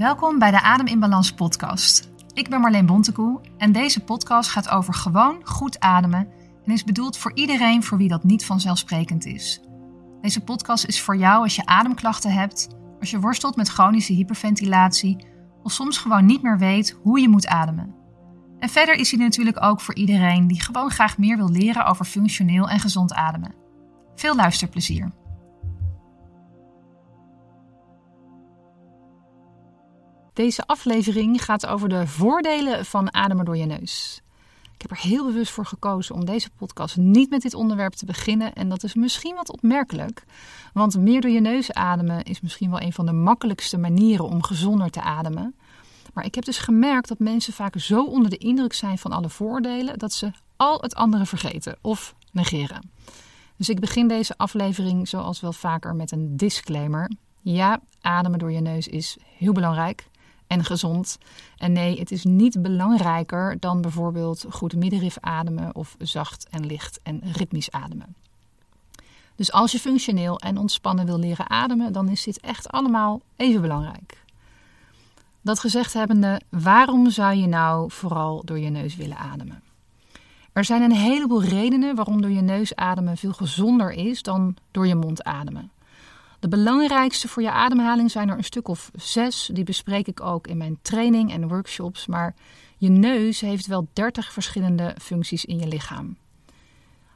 Welkom bij de Adem in Balans podcast. Ik ben Marleen Bontekoe en deze podcast gaat over gewoon goed ademen en is bedoeld voor iedereen voor wie dat niet vanzelfsprekend is. Deze podcast is voor jou als je ademklachten hebt, als je worstelt met chronische hyperventilatie of soms gewoon niet meer weet hoe je moet ademen. En verder is hij natuurlijk ook voor iedereen die gewoon graag meer wil leren over functioneel en gezond ademen. Veel luisterplezier. Deze aflevering gaat over de voordelen van ademen door je neus. Ik heb er heel bewust voor gekozen om deze podcast niet met dit onderwerp te beginnen. En dat is misschien wat opmerkelijk. Want meer door je neus ademen is misschien wel een van de makkelijkste manieren om gezonder te ademen. Maar ik heb dus gemerkt dat mensen vaak zo onder de indruk zijn van alle voordelen dat ze al het andere vergeten of negeren. Dus ik begin deze aflevering zoals wel vaker met een disclaimer. Ja, ademen door je neus is heel belangrijk en gezond. En nee, het is niet belangrijker dan bijvoorbeeld goed middenrif ademen of zacht en licht en ritmisch ademen. Dus als je functioneel en ontspannen wil leren ademen, dan is dit echt allemaal even belangrijk. Dat gezegd hebbende, waarom zou je nou vooral door je neus willen ademen? Er zijn een heleboel redenen waarom door je neus ademen veel gezonder is dan door je mond ademen. De belangrijkste voor je ademhaling zijn er een stuk of zes. Die bespreek ik ook in mijn training en workshops. Maar je neus heeft wel 30 verschillende functies in je lichaam.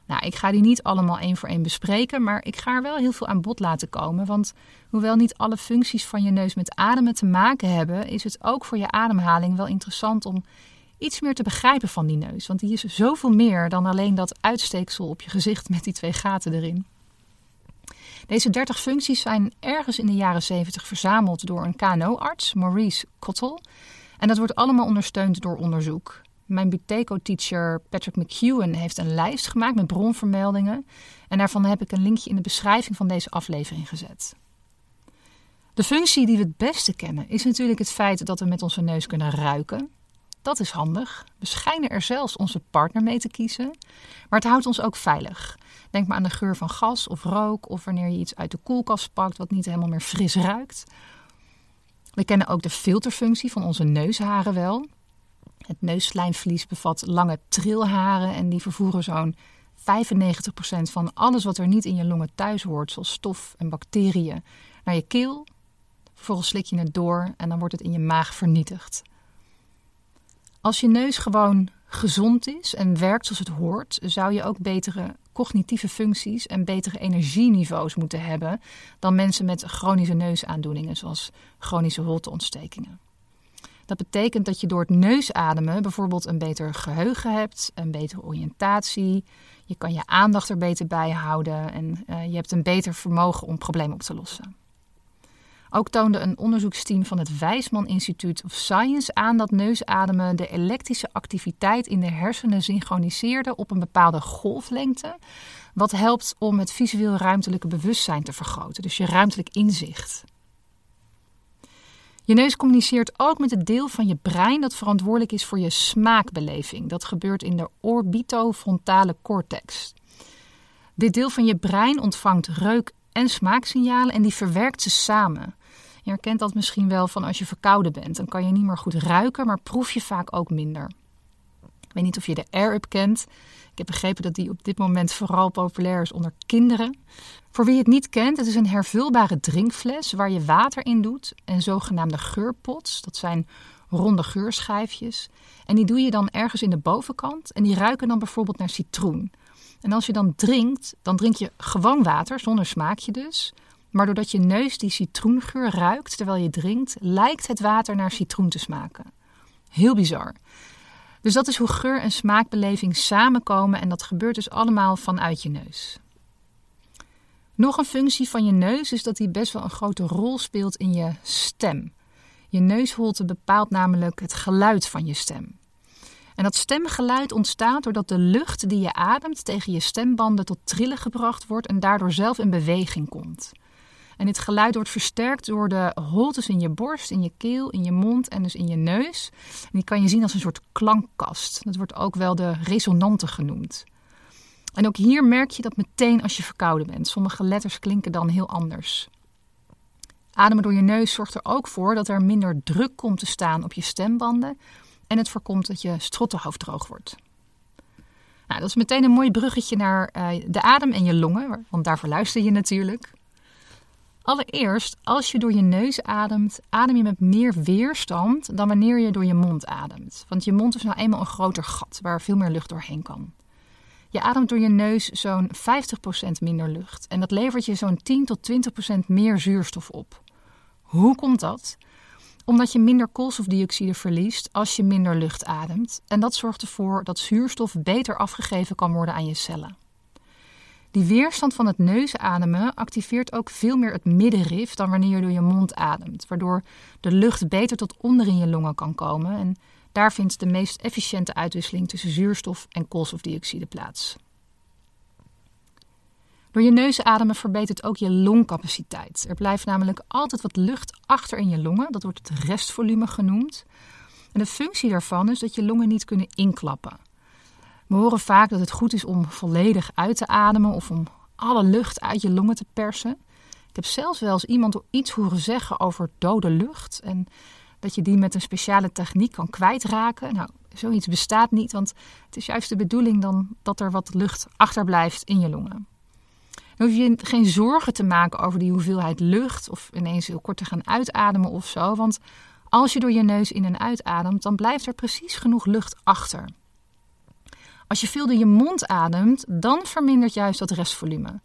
Nou, ik ga die niet allemaal één voor één bespreken, maar ik ga er wel heel veel aan bod laten komen. Want hoewel niet alle functies van je neus met ademen te maken hebben, is het ook voor je ademhaling wel interessant om iets meer te begrijpen van die neus. Want die is zoveel meer dan alleen dat uitsteeksel op je gezicht met die twee gaten erin. Deze 30 functies zijn ergens in de jaren 70 verzameld door een KNO-arts, Maurice Cottle. En dat wordt allemaal ondersteund door onderzoek. Mijn Buteco-teacher Patrick McEwen heeft een lijst gemaakt met bronvermeldingen. En daarvan heb ik een linkje in de beschrijving van deze aflevering gezet. De functie die we het beste kennen is natuurlijk het feit dat we met onze neus kunnen ruiken. Dat is handig. We schijnen er zelfs onze partner mee te kiezen. Maar het houdt ons ook veilig. Denk maar aan de geur van gas of rook of wanneer je iets uit de koelkast pakt wat niet helemaal meer fris ruikt. We kennen ook de filterfunctie van onze neusharen wel. Het neusslijmvlies bevat lange trilharen en die vervoeren zo'n 95% van alles wat er niet in je longen thuis hoort, zoals stof en bacteriën, naar je keel. Vervolgens slik je het door en dan wordt het in je maag vernietigd. Als je neus gewoon gezond is en werkt zoals het hoort, zou je ook betere cognitieve functies en betere energieniveaus moeten hebben dan mensen met chronische neusaandoeningen, zoals chronische holteontstekingen. Dat betekent dat je door het neusademen bijvoorbeeld een beter geheugen hebt, een betere oriëntatie, je kan je aandacht er beter bij houden en uh, je hebt een beter vermogen om problemen op te lossen. Ook toonde een onderzoeksteam van het Wijsman Institute of Science aan dat neusademen de elektrische activiteit in de hersenen synchroniseerde op een bepaalde golflengte, wat helpt om het visueel ruimtelijke bewustzijn te vergroten, dus je ruimtelijk inzicht. Je neus communiceert ook met het deel van je brein dat verantwoordelijk is voor je smaakbeleving. Dat gebeurt in de orbitofrontale cortex. Dit deel van je brein ontvangt reuk- en smaaksignalen en die verwerkt ze samen. Je herkent dat misschien wel van als je verkouden bent. Dan kan je niet meer goed ruiken, maar proef je vaak ook minder. Ik weet niet of je de Air-Up kent. Ik heb begrepen dat die op dit moment vooral populair is onder kinderen. Voor wie het niet kent, het is een hervulbare drinkfles waar je water in doet en zogenaamde geurpots. Dat zijn ronde geurschijfjes. En die doe je dan ergens in de bovenkant en die ruiken dan bijvoorbeeld naar citroen. En als je dan drinkt, dan drink je gewoon water, zonder smaakje dus. Maar doordat je neus die citroengeur ruikt terwijl je drinkt, lijkt het water naar citroen te smaken. Heel bizar. Dus dat is hoe geur en smaakbeleving samenkomen en dat gebeurt dus allemaal vanuit je neus. Nog een functie van je neus is dat die best wel een grote rol speelt in je stem. Je neusholte bepaalt namelijk het geluid van je stem. En dat stemgeluid ontstaat doordat de lucht die je ademt tegen je stembanden tot trillen gebracht wordt en daardoor zelf in beweging komt. En dit geluid wordt versterkt door de holtes in je borst, in je keel, in je mond en dus in je neus. En die kan je zien als een soort klankkast. Dat wordt ook wel de resonante genoemd. En ook hier merk je dat meteen als je verkouden bent. Sommige letters klinken dan heel anders. Ademen door je neus zorgt er ook voor dat er minder druk komt te staan op je stembanden en het voorkomt dat je strottenhoofd droog wordt. Nou, dat is meteen een mooi bruggetje naar uh, de adem en je longen, want daarvoor luister je natuurlijk. Allereerst, als je door je neus ademt, adem je met meer weerstand dan wanneer je door je mond ademt. Want je mond is nou eenmaal een groter gat waar veel meer lucht doorheen kan. Je ademt door je neus zo'n 50% minder lucht en dat levert je zo'n 10 tot 20% meer zuurstof op. Hoe komt dat? Omdat je minder koolstofdioxide verliest als je minder lucht ademt en dat zorgt ervoor dat zuurstof beter afgegeven kan worden aan je cellen. Die weerstand van het neusademen activeert ook veel meer het middenrif dan wanneer je door je mond ademt, waardoor de lucht beter tot onder in je longen kan komen en daar vindt de meest efficiënte uitwisseling tussen zuurstof en koolstofdioxide plaats. Door je neus ademen verbetert ook je longcapaciteit. Er blijft namelijk altijd wat lucht achter in je longen, dat wordt het restvolume genoemd. En de functie daarvan is dat je longen niet kunnen inklappen. We horen vaak dat het goed is om volledig uit te ademen of om alle lucht uit je longen te persen. Ik heb zelfs wel eens iemand iets horen zeggen over dode lucht en dat je die met een speciale techniek kan kwijtraken. Nou, zoiets bestaat niet, want het is juist de bedoeling dan dat er wat lucht achterblijft in je longen. Dan hoef je geen zorgen te maken over die hoeveelheid lucht of ineens heel kort te gaan uitademen of zo, want als je door je neus in en uitademt, dan blijft er precies genoeg lucht achter. Als je veel door je mond ademt, dan vermindert juist dat restvolume.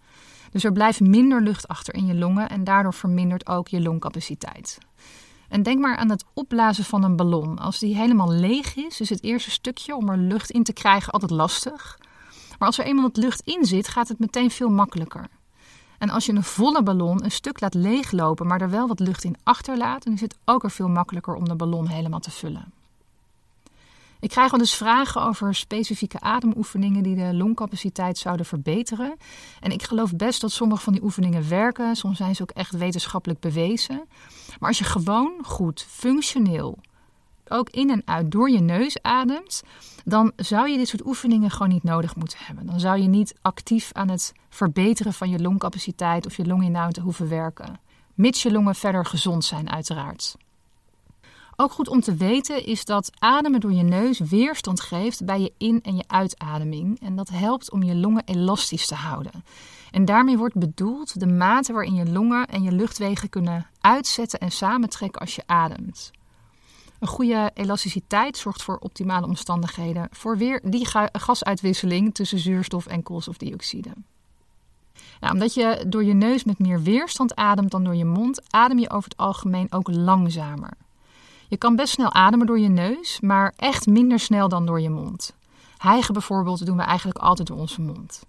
Dus er blijft minder lucht achter in je longen en daardoor vermindert ook je longcapaciteit. En denk maar aan het opblazen van een ballon. Als die helemaal leeg is, is het eerste stukje om er lucht in te krijgen altijd lastig. Maar als er eenmaal wat lucht in zit, gaat het meteen veel makkelijker. En als je een volle ballon een stuk laat leeglopen, maar er wel wat lucht in achterlaat, dan is het ook er veel makkelijker om de ballon helemaal te vullen. Ik krijg wel eens vragen over specifieke ademoefeningen die de longcapaciteit zouden verbeteren. En ik geloof best dat sommige van die oefeningen werken. Soms zijn ze ook echt wetenschappelijk bewezen. Maar als je gewoon goed, functioneel, ook in en uit door je neus ademt, dan zou je dit soort oefeningen gewoon niet nodig moeten hebben. Dan zou je niet actief aan het verbeteren van je longcapaciteit of je longinhoud hoeven werken. Mits je longen verder gezond zijn, uiteraard. Ook goed om te weten is dat ademen door je neus weerstand geeft bij je in- en je uitademing. En dat helpt om je longen elastisch te houden. En daarmee wordt bedoeld de mate waarin je longen en je luchtwegen kunnen uitzetten en samentrekken als je ademt. Een goede elasticiteit zorgt voor optimale omstandigheden voor weer die gasuitwisseling tussen zuurstof en koolstofdioxide. Nou, omdat je door je neus met meer weerstand ademt dan door je mond, adem je over het algemeen ook langzamer. Je kan best snel ademen door je neus, maar echt minder snel dan door je mond. Hijgen bijvoorbeeld doen we eigenlijk altijd door onze mond.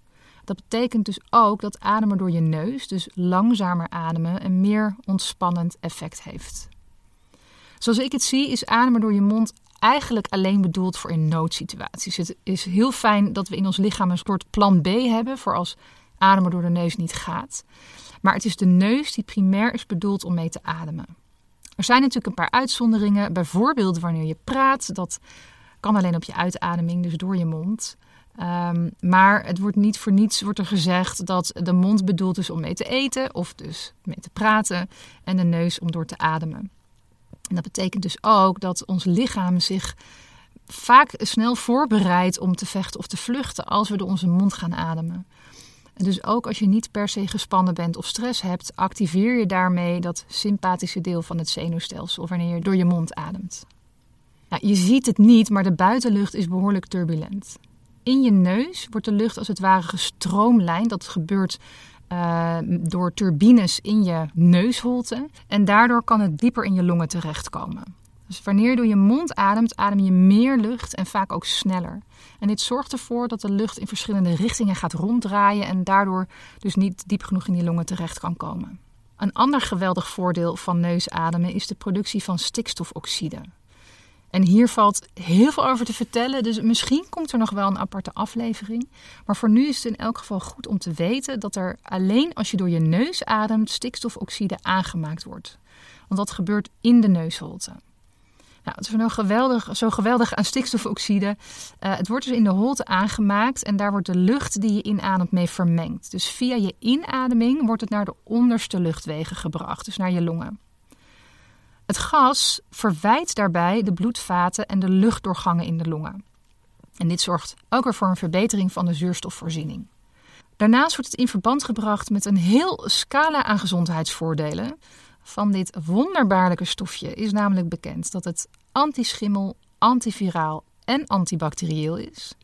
Dat betekent dus ook dat ademen door je neus, dus langzamer ademen, een meer ontspannend effect heeft. Zoals ik het zie, is ademen door je mond eigenlijk alleen bedoeld voor in noodsituaties. Het is heel fijn dat we in ons lichaam een soort plan B hebben voor als ademen door de neus niet gaat. Maar het is de neus die primair is bedoeld om mee te ademen. Er zijn natuurlijk een paar uitzonderingen. Bijvoorbeeld wanneer je praat, dat kan alleen op je uitademing, dus door je mond. Um, maar het wordt niet voor niets wordt er gezegd dat de mond bedoeld is om mee te eten of dus mee te praten en de neus om door te ademen. En dat betekent dus ook dat ons lichaam zich vaak snel voorbereidt om te vechten of te vluchten als we door onze mond gaan ademen. En dus ook als je niet per se gespannen bent of stress hebt, activeer je daarmee dat sympathische deel van het zenuwstelsel wanneer je door je mond ademt. Nou, je ziet het niet, maar de buitenlucht is behoorlijk turbulent. In je neus wordt de lucht als het ware gestroomlijnd. Dat gebeurt uh, door turbines in je neusholte. En daardoor kan het dieper in je longen terechtkomen. Dus wanneer je door je mond ademt, adem je meer lucht en vaak ook sneller. En dit zorgt ervoor dat de lucht in verschillende richtingen gaat ronddraaien en daardoor dus niet diep genoeg in die longen terecht kan komen. Een ander geweldig voordeel van neusademen is de productie van stikstofoxide. En hier valt heel veel over te vertellen, dus misschien komt er nog wel een aparte aflevering. Maar voor nu is het in elk geval goed om te weten dat er alleen als je door je neus ademt stikstofoxide aangemaakt wordt. Want dat gebeurt in de neusholte. Nou, het is nou geweldig, zo geweldig aan stikstofoxide. Uh, het wordt dus in de holte aangemaakt en daar wordt de lucht die je inademt mee vermengd. Dus via je inademing wordt het naar de onderste luchtwegen gebracht, dus naar je longen. Het gas verwijt daarbij de bloedvaten en de luchtdoorgangen in de longen. En dit zorgt ook weer voor een verbetering van de zuurstofvoorziening. Daarnaast wordt het in verband gebracht met een heel scala aan gezondheidsvoordelen. Van dit wonderbaarlijke stofje is namelijk bekend dat het antischimmel, antiviraal en antibacterieel is.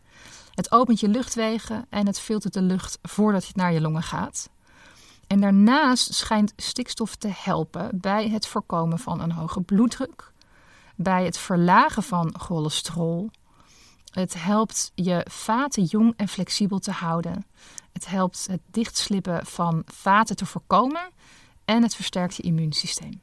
Het opent je luchtwegen en het filtert de lucht voordat het naar je longen gaat. En daarnaast schijnt stikstof te helpen bij het voorkomen van een hoge bloeddruk, bij het verlagen van cholesterol. Het helpt je vaten jong en flexibel te houden. Het helpt het dichtslippen van vaten te voorkomen en het versterkt je immuunsysteem.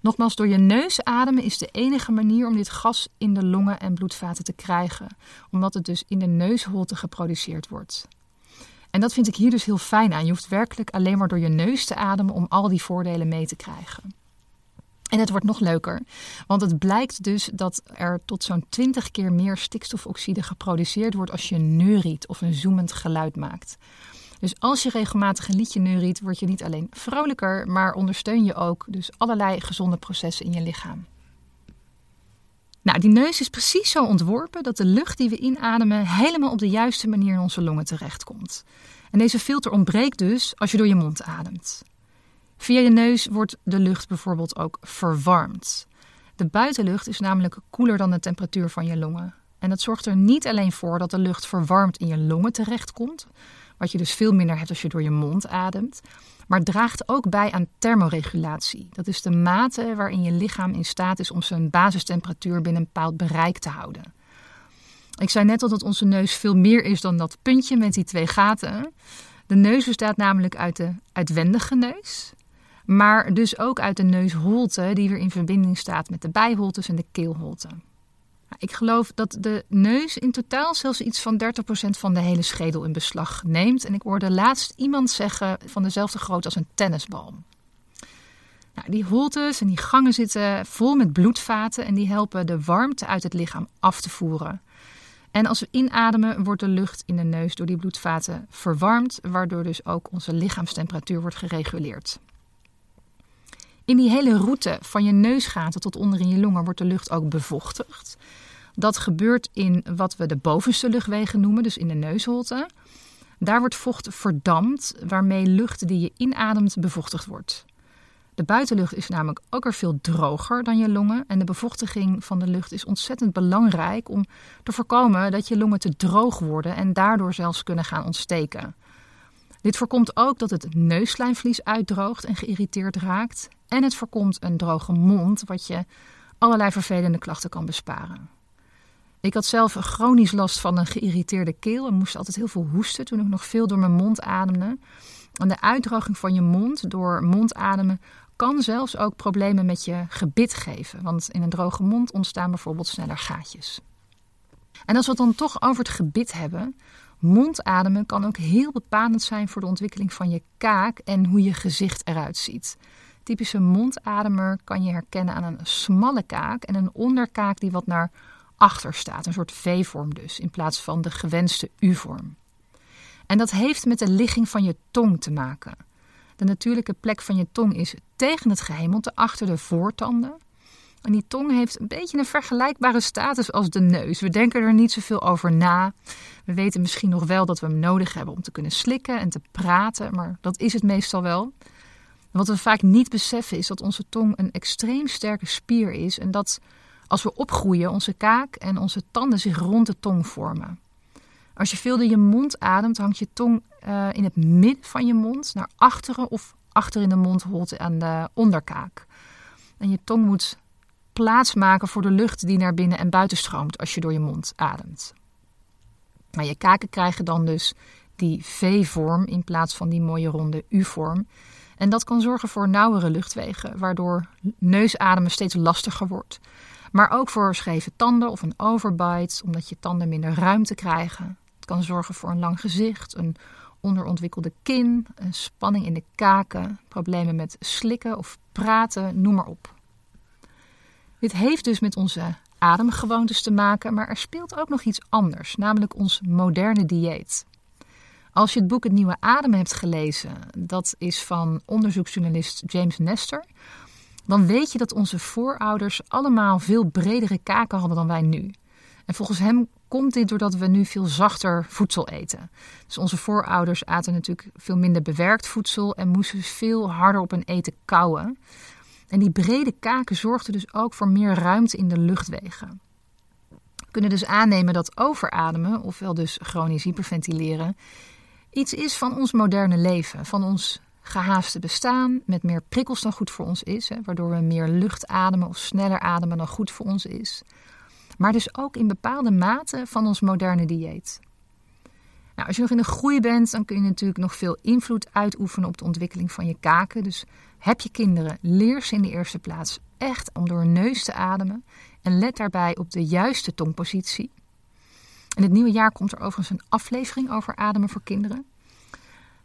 Nogmaals, door je neus ademen is de enige manier om dit gas in de longen en bloedvaten te krijgen, omdat het dus in de neusholte geproduceerd wordt. En dat vind ik hier dus heel fijn aan. Je hoeft werkelijk alleen maar door je neus te ademen om al die voordelen mee te krijgen. En het wordt nog leuker, want het blijkt dus dat er tot zo'n 20 keer meer stikstofoxide geproduceerd wordt als je neuriet of een zoemend geluid maakt. Dus als je regelmatig een liedje neuriet, word je niet alleen vrolijker, maar ondersteun je ook dus allerlei gezonde processen in je lichaam. Nou, die neus is precies zo ontworpen dat de lucht die we inademen helemaal op de juiste manier in onze longen terechtkomt. En deze filter ontbreekt dus als je door je mond ademt. Via je neus wordt de lucht bijvoorbeeld ook verwarmd. De buitenlucht is namelijk koeler dan de temperatuur van je longen. En dat zorgt er niet alleen voor dat de lucht verwarmd in je longen terechtkomt, wat je dus veel minder hebt als je door je mond ademt, maar draagt ook bij aan thermoregulatie. Dat is de mate waarin je lichaam in staat is om zijn basistemperatuur binnen een bepaald bereik te houden. Ik zei net al dat onze neus veel meer is dan dat puntje met die twee gaten. De neus bestaat namelijk uit de uitwendige neus, maar dus ook uit de neusholte die weer in verbinding staat met de bijholtes en de keelholte. Ik geloof dat de neus in totaal zelfs iets van 30% van de hele schedel in beslag neemt. En ik hoorde laatst iemand zeggen van dezelfde grootte als een tennisbal. Nou, die holtes en die gangen zitten vol met bloedvaten en die helpen de warmte uit het lichaam af te voeren. En als we inademen, wordt de lucht in de neus door die bloedvaten verwarmd, waardoor dus ook onze lichaamstemperatuur wordt gereguleerd. In die hele route van je neusgaten tot onder in je longen wordt de lucht ook bevochtigd. Dat gebeurt in wat we de bovenste luchtwegen noemen, dus in de neusholte. Daar wordt vocht verdampt, waarmee lucht die je inademt bevochtigd wordt. De buitenlucht is namelijk ook er veel droger dan je longen. En de bevochtiging van de lucht is ontzettend belangrijk om te voorkomen dat je longen te droog worden en daardoor zelfs kunnen gaan ontsteken. Dit voorkomt ook dat het neuslijmvlies uitdroogt en geïrriteerd raakt. En het voorkomt een droge mond, wat je allerlei vervelende klachten kan besparen. Ik had zelf chronisch last van een geïrriteerde keel en moest altijd heel veel hoesten toen ik nog veel door mijn mond ademde. En de uitdroging van je mond door mondademen kan zelfs ook problemen met je gebit geven. Want in een droge mond ontstaan bijvoorbeeld sneller gaatjes. En als we het dan toch over het gebit hebben, mondademen kan ook heel bepalend zijn voor de ontwikkeling van je kaak en hoe je gezicht eruit ziet. Typische mondademer kan je herkennen aan een smalle kaak en een onderkaak die wat naar achter staat. Een soort V-vorm dus, in plaats van de gewenste U-vorm. En dat heeft met de ligging van je tong te maken. De natuurlijke plek van je tong is tegen het gehemelte, achter de voortanden. En die tong heeft een beetje een vergelijkbare status als de neus. We denken er niet zoveel over na. We weten misschien nog wel dat we hem nodig hebben om te kunnen slikken en te praten, maar dat is het meestal wel. Wat we vaak niet beseffen is dat onze tong een extreem sterke spier is en dat als we opgroeien onze kaak en onze tanden zich rond de tong vormen. Als je veel door je mond ademt, hangt je tong uh, in het midden van je mond naar achteren of achter in de mondholte aan de onderkaak. En je tong moet plaats maken voor de lucht die naar binnen en buiten stroomt als je door je mond ademt. Maar je kaken krijgen dan dus die V-vorm in plaats van die mooie ronde U-vorm. En dat kan zorgen voor nauwere luchtwegen, waardoor neusademen steeds lastiger wordt. Maar ook voor scheve tanden of een overbite, omdat je tanden minder ruimte krijgen. Het kan zorgen voor een lang gezicht, een onderontwikkelde kin, een spanning in de kaken, problemen met slikken of praten, noem maar op. Dit heeft dus met onze ademgewoontes te maken, maar er speelt ook nog iets anders, namelijk ons moderne dieet. Als je het boek Het Nieuwe Ademen hebt gelezen, dat is van onderzoeksjournalist James Nestor, dan weet je dat onze voorouders allemaal veel bredere kaken hadden dan wij nu. En volgens hem komt dit doordat we nu veel zachter voedsel eten. Dus onze voorouders aten natuurlijk veel minder bewerkt voedsel en moesten veel harder op hun eten kauwen. En die brede kaken zorgden dus ook voor meer ruimte in de luchtwegen. We kunnen dus aannemen dat overademen, ofwel dus chronisch hyperventileren, iets is van ons moderne leven, van ons gehaaste bestaan, met meer prikkels dan goed voor ons is, hè, waardoor we meer lucht ademen of sneller ademen dan goed voor ons is. Maar dus ook in bepaalde mate van ons moderne dieet. Nou, als je nog in de groei bent, dan kun je natuurlijk nog veel invloed uitoefenen op de ontwikkeling van je kaken. Dus heb je kinderen, leer ze in de eerste plaats echt om door neus te ademen. En let daarbij op de juiste tongpositie. In het nieuwe jaar komt er overigens een aflevering over ademen voor kinderen.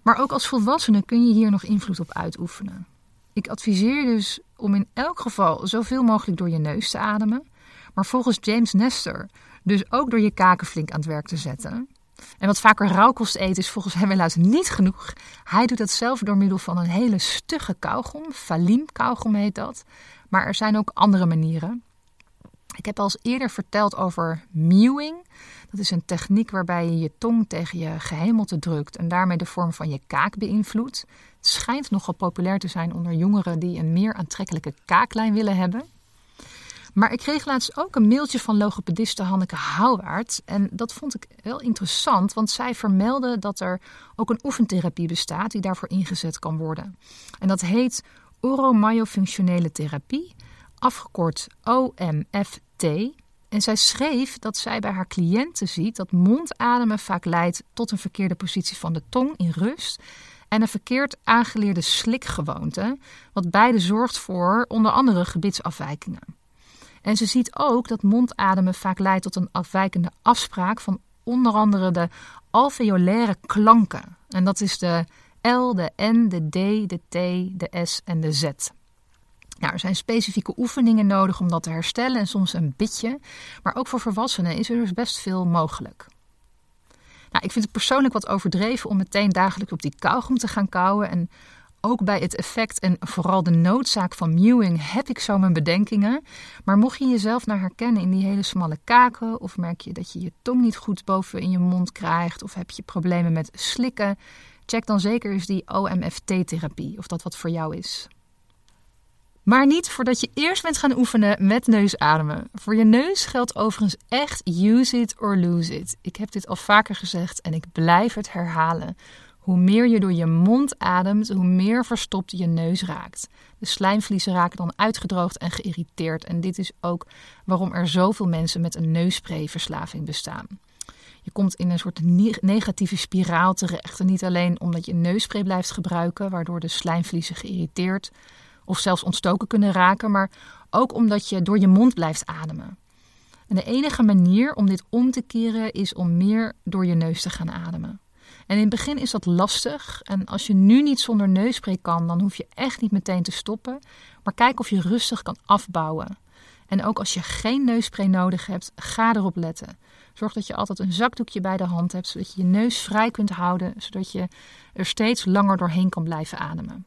Maar ook als volwassene kun je hier nog invloed op uitoefenen. Ik adviseer dus om in elk geval zoveel mogelijk door je neus te ademen. Maar volgens James Nestor dus ook door je kaken flink aan het werk te zetten. En wat vaker rauwkost eten is volgens hem helaas niet genoeg. Hij doet dat zelf door middel van een hele stugge kauwgom. Falim kauwgom heet dat. Maar er zijn ook andere manieren. Ik heb al eens eerder verteld over mewing. Dat is een techniek waarbij je je tong tegen je gehemelte drukt en daarmee de vorm van je kaak beïnvloedt. Het schijnt nogal populair te zijn onder jongeren die een meer aantrekkelijke kaaklijn willen hebben. Maar ik kreeg laatst ook een mailtje van logopediste Hanneke Houwaard. En dat vond ik heel interessant, want zij vermeldde dat er ook een oefentherapie bestaat die daarvoor ingezet kan worden. En dat heet oromyofunctionele therapie, afgekort OMFT. En zij schreef dat zij bij haar cliënten ziet dat mondademen vaak leidt tot een verkeerde positie van de tong in rust en een verkeerd aangeleerde slikgewoonte, wat beide zorgt voor onder andere gebitsafwijkingen. En ze ziet ook dat mondademen vaak leidt tot een afwijkende afspraak van onder andere de alveolaire klanken. En dat is de L, de N, de D, de T, de S en de Z. Nou, er zijn specifieke oefeningen nodig om dat te herstellen en soms een bitje. Maar ook voor volwassenen is er dus best veel mogelijk. Nou, ik vind het persoonlijk wat overdreven om meteen dagelijks op die kauwgom te gaan kauwen. En ook bij het effect en vooral de noodzaak van mewing heb ik zo mijn bedenkingen. Maar mocht je jezelf naar herkennen in die hele smalle kaken, of merk je dat je je tong niet goed boven in je mond krijgt, of heb je problemen met slikken, check dan zeker eens die OMFT-therapie, of dat wat voor jou is. Maar niet voordat je eerst bent gaan oefenen met neusademen. Voor je neus geldt overigens echt use it or lose it. Ik heb dit al vaker gezegd en ik blijf het herhalen. Hoe meer je door je mond ademt, hoe meer verstopt je neus raakt. De slijmvliezen raken dan uitgedroogd en geïrriteerd. En dit is ook waarom er zoveel mensen met een neusprayverslaving bestaan. Je komt in een soort negatieve spiraal terecht. En niet alleen omdat je neuspray blijft gebruiken, waardoor de slijmvliezen geïrriteerd of zelfs ontstoken kunnen raken, maar ook omdat je door je mond blijft ademen. En de enige manier om dit om te keren is om meer door je neus te gaan ademen. En in het begin is dat lastig. En als je nu niet zonder neuspray kan, dan hoef je echt niet meteen te stoppen. Maar kijk of je rustig kan afbouwen. En ook als je geen neuspray nodig hebt, ga erop letten. Zorg dat je altijd een zakdoekje bij de hand hebt, zodat je je neus vrij kunt houden, zodat je er steeds langer doorheen kan blijven ademen.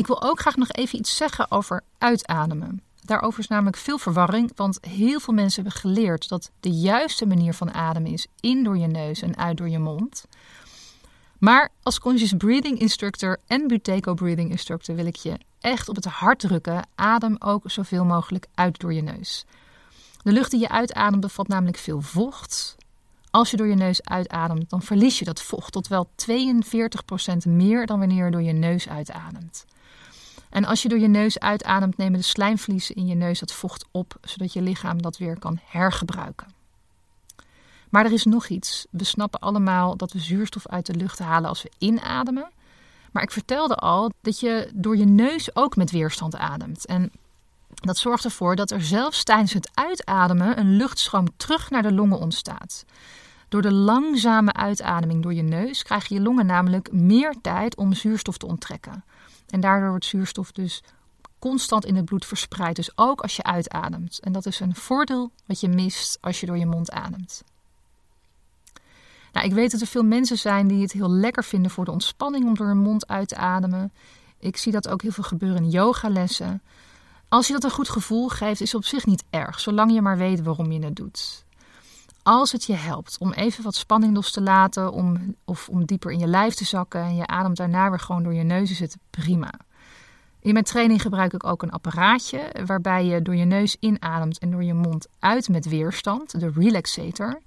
Ik wil ook graag nog even iets zeggen over uitademen. Daarover is namelijk veel verwarring, want heel veel mensen hebben geleerd dat de juiste manier van ademen is in door je neus en uit door je mond. Maar als conscious breathing instructor en Buteco breathing instructor wil ik je echt op het hart drukken: adem ook zoveel mogelijk uit door je neus. De lucht die je uitademt bevat namelijk veel vocht. Als je door je neus uitademt, dan verlies je dat vocht tot wel 42% meer dan wanneer je door je neus uitademt. En als je door je neus uitademt, nemen de slijmvliezen in je neus dat vocht op, zodat je lichaam dat weer kan hergebruiken. Maar er is nog iets. We snappen allemaal dat we zuurstof uit de lucht halen als we inademen. Maar ik vertelde al dat je door je neus ook met weerstand ademt. En dat zorgt ervoor dat er zelfs tijdens het uitademen een luchtstroom terug naar de longen ontstaat. Door de langzame uitademing door je neus krijgen je longen namelijk meer tijd om zuurstof te onttrekken. En daardoor wordt zuurstof dus constant in het bloed verspreidt, dus ook als je uitademt. En dat is een voordeel wat je mist als je door je mond ademt. Nou, ik weet dat er veel mensen zijn die het heel lekker vinden voor de ontspanning om door hun mond uit te ademen. Ik zie dat ook heel veel gebeuren in yogalessen. Als je dat een goed gevoel geeft, is het op zich niet erg, zolang je maar weet waarom je het doet. Als het je helpt om even wat spanning los te laten, om, of om dieper in je lijf te zakken en je ademt daarna weer gewoon door je neus, is het prima. In mijn training gebruik ik ook een apparaatje waarbij je door je neus inademt en door je mond uit met weerstand, de relaxator.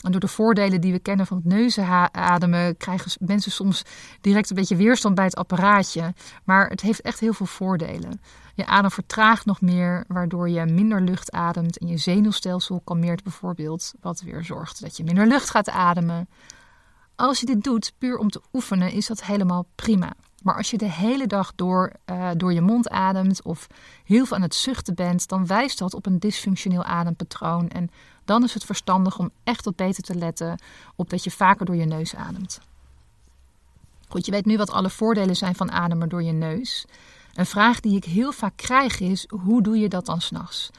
En door de voordelen die we kennen van het neusademen krijgen mensen soms direct een beetje weerstand bij het apparaatje. Maar het heeft echt heel veel voordelen. Je adem vertraagt nog meer, waardoor je minder lucht ademt en je zenuwstelsel kalmeert bijvoorbeeld, wat weer zorgt dat je minder lucht gaat ademen. Als je dit doet puur om te oefenen, is dat helemaal prima. Maar als je de hele dag door, uh, door je mond ademt of heel veel aan het zuchten bent, dan wijst dat op een dysfunctioneel adempatroon. En dan is het verstandig om echt wat beter te letten op dat je vaker door je neus ademt. Goed, je weet nu wat alle voordelen zijn van ademen door je neus. Een vraag die ik heel vaak krijg is: hoe doe je dat dan s'nachts?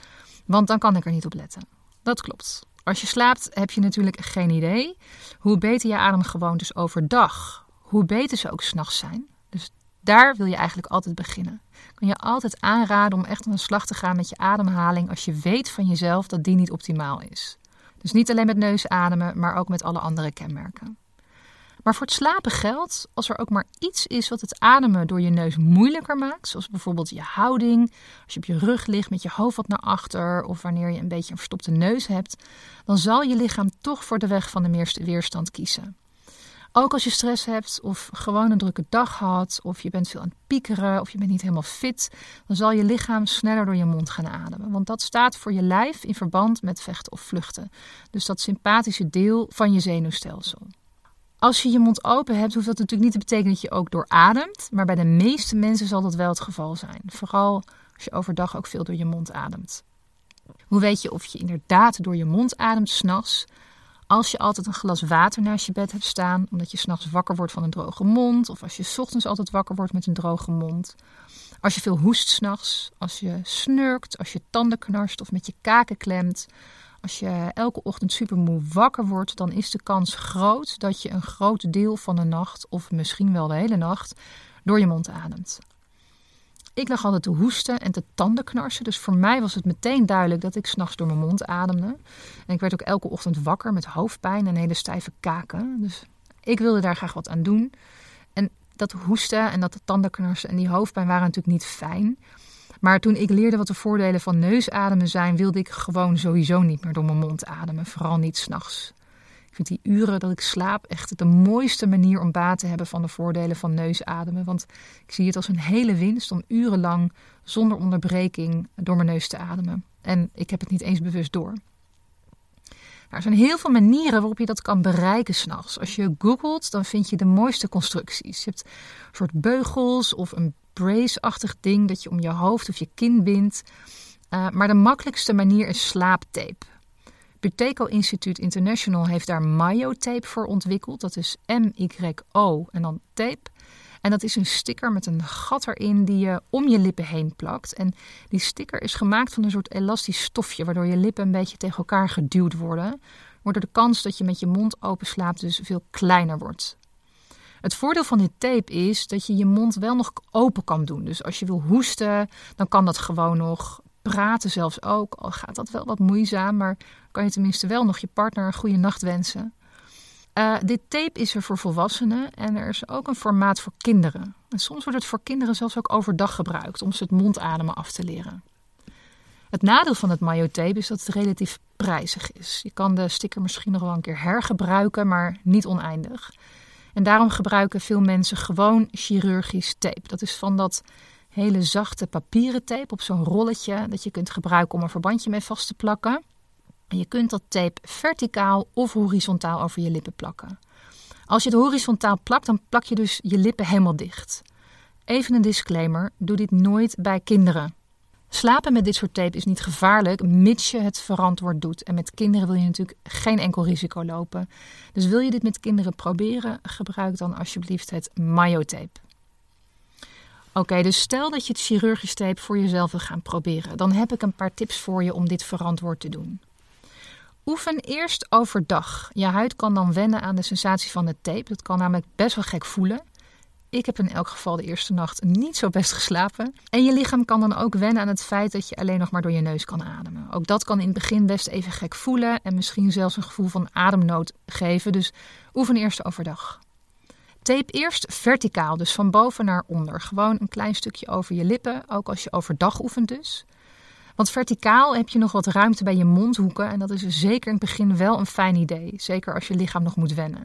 Want dan kan ik er niet op letten. Dat klopt. Als je slaapt heb je natuurlijk geen idee. Hoe beter je ademgewoontes overdag, hoe beter ze ook s'nachts zijn. Daar wil je eigenlijk altijd beginnen. Kan je altijd aanraden om echt aan de slag te gaan met je ademhaling als je weet van jezelf dat die niet optimaal is. Dus niet alleen met neus ademen, maar ook met alle andere kenmerken. Maar voor het slapen geldt, als er ook maar iets is wat het ademen door je neus moeilijker maakt, zoals bijvoorbeeld je houding, als je op je rug ligt met je hoofd wat naar achter of wanneer je een beetje een verstopte neus hebt, dan zal je lichaam toch voor de weg van de meeste weerstand kiezen. Ook als je stress hebt of gewoon een drukke dag had of je bent veel aan het piekeren of je bent niet helemaal fit, dan zal je lichaam sneller door je mond gaan ademen. Want dat staat voor je lijf in verband met vechten of vluchten. Dus dat sympathische deel van je zenuwstelsel. Als je je mond open hebt, hoeft dat natuurlijk niet te betekenen dat je ook doorademt. Maar bij de meeste mensen zal dat wel het geval zijn. Vooral als je overdag ook veel door je mond ademt. Hoe weet je of je inderdaad door je mond ademt s'nachts? Als je altijd een glas water naast je bed hebt staan, omdat je s'nachts wakker wordt van een droge mond. Of als je s ochtends altijd wakker wordt met een droge mond. Als je veel hoest s'nachts. Als je snurkt, als je tanden knarst of met je kaken klemt. Als je elke ochtend supermoe wakker wordt, dan is de kans groot dat je een groot deel van de nacht, of misschien wel de hele nacht, door je mond ademt. Ik lag altijd te hoesten en te tandenknarsen, dus voor mij was het meteen duidelijk dat ik s'nachts door mijn mond ademde. En ik werd ook elke ochtend wakker met hoofdpijn en hele stijve kaken. Dus ik wilde daar graag wat aan doen. En dat hoesten en dat tandenknarsen en die hoofdpijn waren natuurlijk niet fijn. Maar toen ik leerde wat de voordelen van neusademen zijn, wilde ik gewoon sowieso niet meer door mijn mond ademen. Vooral niet s'nachts. Ik vind die uren dat ik slaap echt de mooiste manier om baat te hebben van de voordelen van neusademen. Want ik zie het als een hele winst om urenlang zonder onderbreking door mijn neus te ademen. En ik heb het niet eens bewust door. Er zijn heel veel manieren waarop je dat kan bereiken s'nachts. Als je googelt, dan vind je de mooiste constructies. Je hebt een soort beugels of een brace-achtig ding dat je om je hoofd of je kin bindt. Uh, maar de makkelijkste manier is slaaptape. Buteco Institute International heeft daar Myo-tape voor ontwikkeld. Dat is M-Y-O en dan tape. En dat is een sticker met een gat erin die je om je lippen heen plakt. En die sticker is gemaakt van een soort elastisch stofje, waardoor je lippen een beetje tegen elkaar geduwd worden. Waardoor de kans dat je met je mond open slaapt dus veel kleiner wordt. Het voordeel van dit tape is dat je je mond wel nog open kan doen. Dus als je wil hoesten, dan kan dat gewoon nog. Praten zelfs ook, al gaat dat wel wat moeizaam, maar kan je tenminste wel nog je partner een goede nacht wensen. Uh, dit tape is er voor volwassenen en er is ook een formaat voor kinderen. En soms wordt het voor kinderen zelfs ook overdag gebruikt om ze het mondademen af te leren. Het nadeel van het tape is dat het relatief prijzig is. Je kan de sticker misschien nog wel een keer hergebruiken, maar niet oneindig. En daarom gebruiken veel mensen gewoon chirurgisch tape. Dat is van dat hele zachte papieren tape op zo'n rolletje dat je kunt gebruiken om een verbandje mee vast te plakken. En je kunt dat tape verticaal of horizontaal over je lippen plakken. Als je het horizontaal plakt, dan plak je dus je lippen helemaal dicht. Even een disclaimer: doe dit nooit bij kinderen. Slapen met dit soort tape is niet gevaarlijk, mits je het verantwoord doet. En met kinderen wil je natuurlijk geen enkel risico lopen. Dus wil je dit met kinderen proberen, gebruik dan alsjeblieft het Mayo-tape. Oké, dus stel dat je het chirurgisch tape voor jezelf wil gaan proberen. Dan heb ik een paar tips voor je om dit verantwoord te doen. Oefen eerst overdag. Je huid kan dan wennen aan de sensatie van de tape. Dat kan namelijk best wel gek voelen. Ik heb in elk geval de eerste nacht niet zo best geslapen. En je lichaam kan dan ook wennen aan het feit dat je alleen nog maar door je neus kan ademen. Ook dat kan in het begin best even gek voelen en misschien zelfs een gevoel van ademnood geven. Dus oefen eerst overdag. Tape eerst verticaal, dus van boven naar onder. Gewoon een klein stukje over je lippen, ook als je overdag oefent dus. Want verticaal heb je nog wat ruimte bij je mondhoeken en dat is zeker in het begin wel een fijn idee. Zeker als je lichaam nog moet wennen.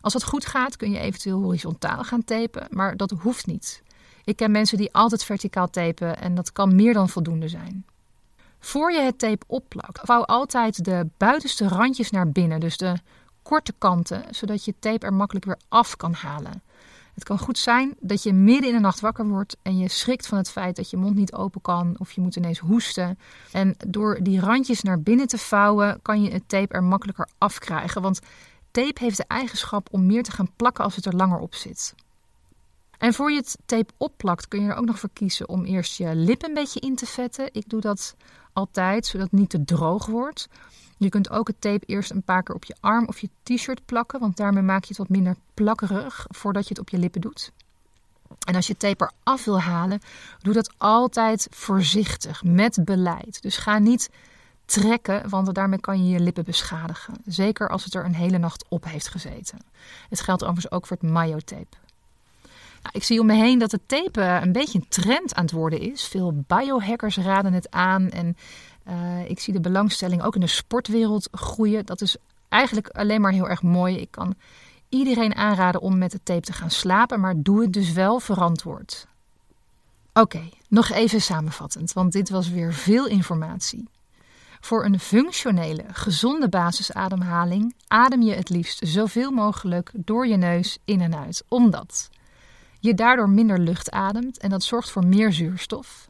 Als het goed gaat kun je eventueel horizontaal gaan tapen, maar dat hoeft niet. Ik ken mensen die altijd verticaal tapen en dat kan meer dan voldoende zijn. Voor je het tape opplakt, vouw altijd de buitenste randjes naar binnen, dus de korte kanten, zodat je tape er makkelijk weer af kan halen. Het kan goed zijn dat je midden in de nacht wakker wordt en je schrikt van het feit dat je mond niet open kan of je moet ineens hoesten. En door die randjes naar binnen te vouwen kan je het tape er makkelijker afkrijgen, want tape heeft de eigenschap om meer te gaan plakken als het er langer op zit. En voor je het tape opplakt kun je er ook nog voor kiezen om eerst je lip een beetje in te vetten. Ik doe dat altijd zodat het niet te droog wordt. Je kunt ook het tape eerst een paar keer op je arm of je t-shirt plakken, want daarmee maak je het wat minder plakkerig voordat je het op je lippen doet. En als je tape eraf wil halen, doe dat altijd voorzichtig, met beleid. Dus ga niet trekken, want daarmee kan je je lippen beschadigen. Zeker als het er een hele nacht op heeft gezeten. Het geldt overigens ook voor het mayo-tape. Nou, ik zie om me heen dat het tape een beetje een trend aan het worden is. Veel biohackers raden het aan en uh, ik zie de belangstelling ook in de sportwereld groeien. Dat is eigenlijk alleen maar heel erg mooi. Ik kan iedereen aanraden om met de tape te gaan slapen, maar doe het dus wel verantwoord. Oké, nog even samenvattend, want dit was weer veel informatie. Voor een functionele, gezonde basisademhaling adem je het liefst zoveel mogelijk door je neus in en uit, omdat je daardoor minder lucht ademt en dat zorgt voor meer zuurstof.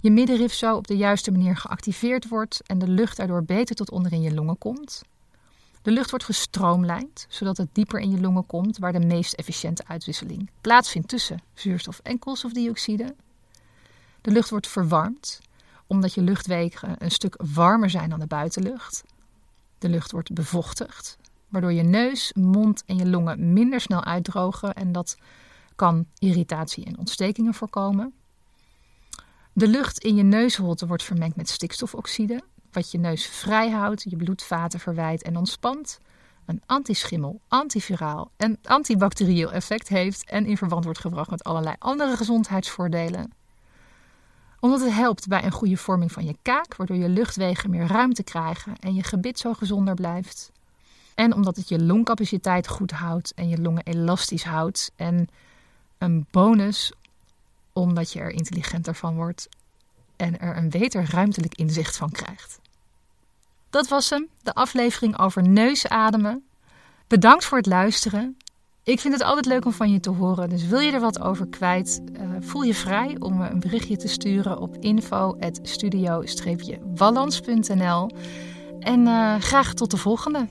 Je middenrif zo op de juiste manier geactiveerd wordt en de lucht daardoor beter tot onder in je longen komt. De lucht wordt gestroomlijnd, zodat het dieper in je longen komt, waar de meest efficiënte uitwisseling plaatsvindt tussen zuurstof en koolstofdioxide. De lucht wordt verwarmd, omdat je luchtwegen een stuk warmer zijn dan de buitenlucht. De lucht wordt bevochtigd, waardoor je neus, mond en je longen minder snel uitdrogen en dat kan irritatie en ontstekingen voorkomen. De lucht in je neusholte wordt vermengd met stikstofoxide, wat je neus vrij houdt, je bloedvaten verwijt en ontspant. Een antischimmel, antiviraal en antibacterieel effect heeft en in verband wordt gebracht met allerlei andere gezondheidsvoordelen. Omdat het helpt bij een goede vorming van je kaak, waardoor je luchtwegen meer ruimte krijgen en je gebit zo gezonder blijft. En omdat het je longcapaciteit goed houdt en je longen elastisch houdt. En een bonus omdat je er intelligenter van wordt en er een beter ruimtelijk inzicht van krijgt. Dat was hem, de aflevering over neusademen. Bedankt voor het luisteren. Ik vind het altijd leuk om van je te horen, dus wil je er wat over kwijt, uh, voel je vrij om me een berichtje te sturen op info.studio-wallans.nl. En uh, graag tot de volgende.